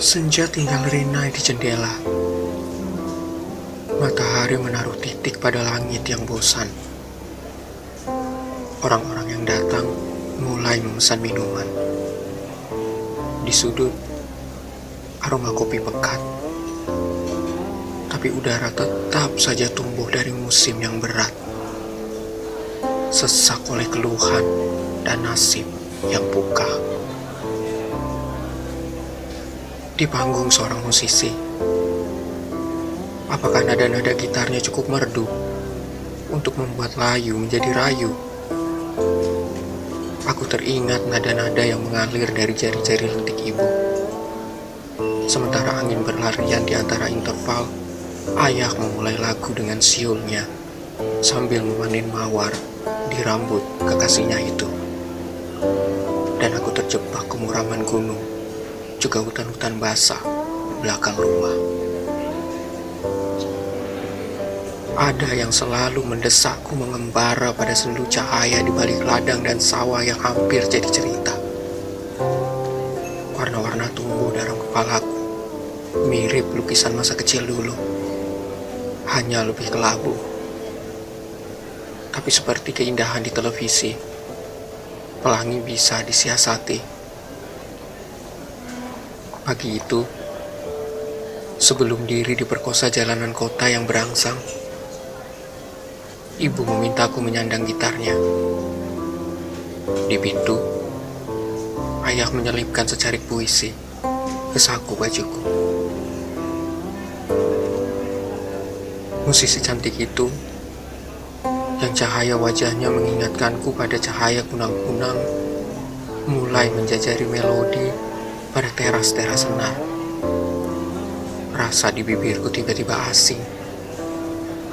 Senja tinggal Rina di jendela. Matahari menaruh titik pada langit yang bosan. Orang-orang yang datang mulai memesan minuman. Di sudut, aroma kopi pekat. Tapi udara tetap saja tumbuh dari musim yang berat. Sesak oleh keluhan dan nasib yang pukah. Di panggung seorang musisi, apakah nada-nada gitarnya cukup merdu untuk membuat layu menjadi rayu? Aku teringat nada-nada yang mengalir dari jari-jari lentik ibu. Sementara angin berlarian di antara interval, ayah memulai lagu dengan siulnya sambil memanen mawar di rambut kekasihnya itu. Dan aku terjebak kemuraman gunung juga hutan-hutan basah belakang rumah. Ada yang selalu mendesakku mengembara pada sendu cahaya di balik ladang dan sawah yang hampir jadi cerita. Warna-warna tumbuh dalam kepalaku, mirip lukisan masa kecil dulu. Hanya lebih kelabu. Tapi seperti keindahan di televisi, pelangi bisa disiasati Pagi itu, sebelum diri diperkosa jalanan kota yang berangsang, ibu memintaku menyandang gitarnya. Di pintu, ayah menyelipkan secarik puisi ke saku bajuku. Musisi cantik itu, yang cahaya wajahnya mengingatkanku pada cahaya kunang-kunang, mulai menjajari melodi pada teras-teras senar. Rasa di bibirku tiba-tiba asing.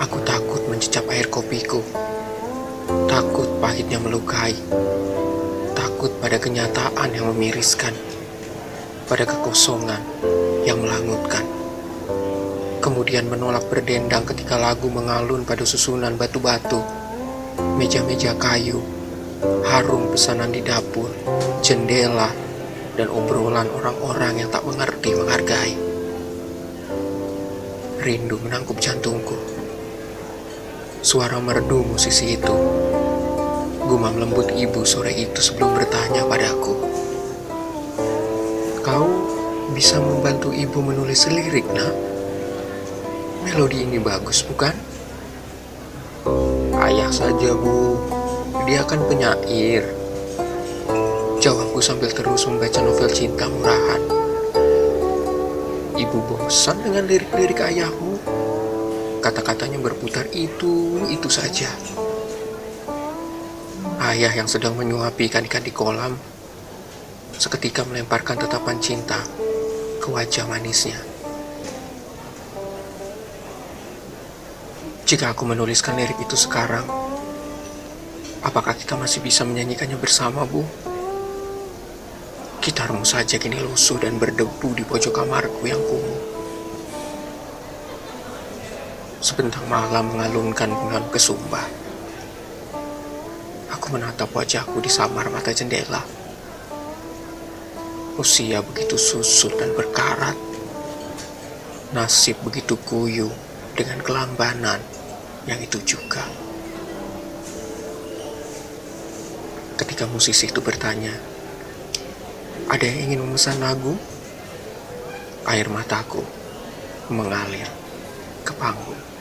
Aku takut mencicap air kopiku. Takut pahitnya melukai. Takut pada kenyataan yang memiriskan. Pada kekosongan yang melangutkan. Kemudian menolak berdendang ketika lagu mengalun pada susunan batu-batu, meja-meja kayu, harum pesanan di dapur, jendela, dan obrolan orang-orang yang tak mengerti menghargai. Rindu menangkup jantungku. Suara merdu musisi itu. Gumam lembut ibu sore itu sebelum bertanya padaku. Kau bisa membantu ibu menulis lirik, nak? Melodi ini bagus, bukan? Ayah saja, Bu. Dia kan penyair. Jawabku sambil terus membaca novel cinta murahan. Ibu bosan dengan lirik-lirik ayahmu. Kata-katanya berputar itu, itu saja. Ayah yang sedang menyuapi ikan-ikan di kolam, seketika melemparkan tatapan cinta ke wajah manisnya. Jika aku menuliskan lirik itu sekarang, apakah kita masih bisa menyanyikannya bersama, Bu? Gitarmu saja kini lusuh dan berdebu di pojok kamarku yang kumuh. Sebentar malam mengalunkan bunga kesumbah. Aku menatap wajahku di samar mata jendela. Usia begitu susul dan berkarat. Nasib begitu kuyu dengan kelambanan yang itu juga. Ketika musisi itu bertanya, ada yang ingin memesan lagu? Air mataku mengalir ke panggung.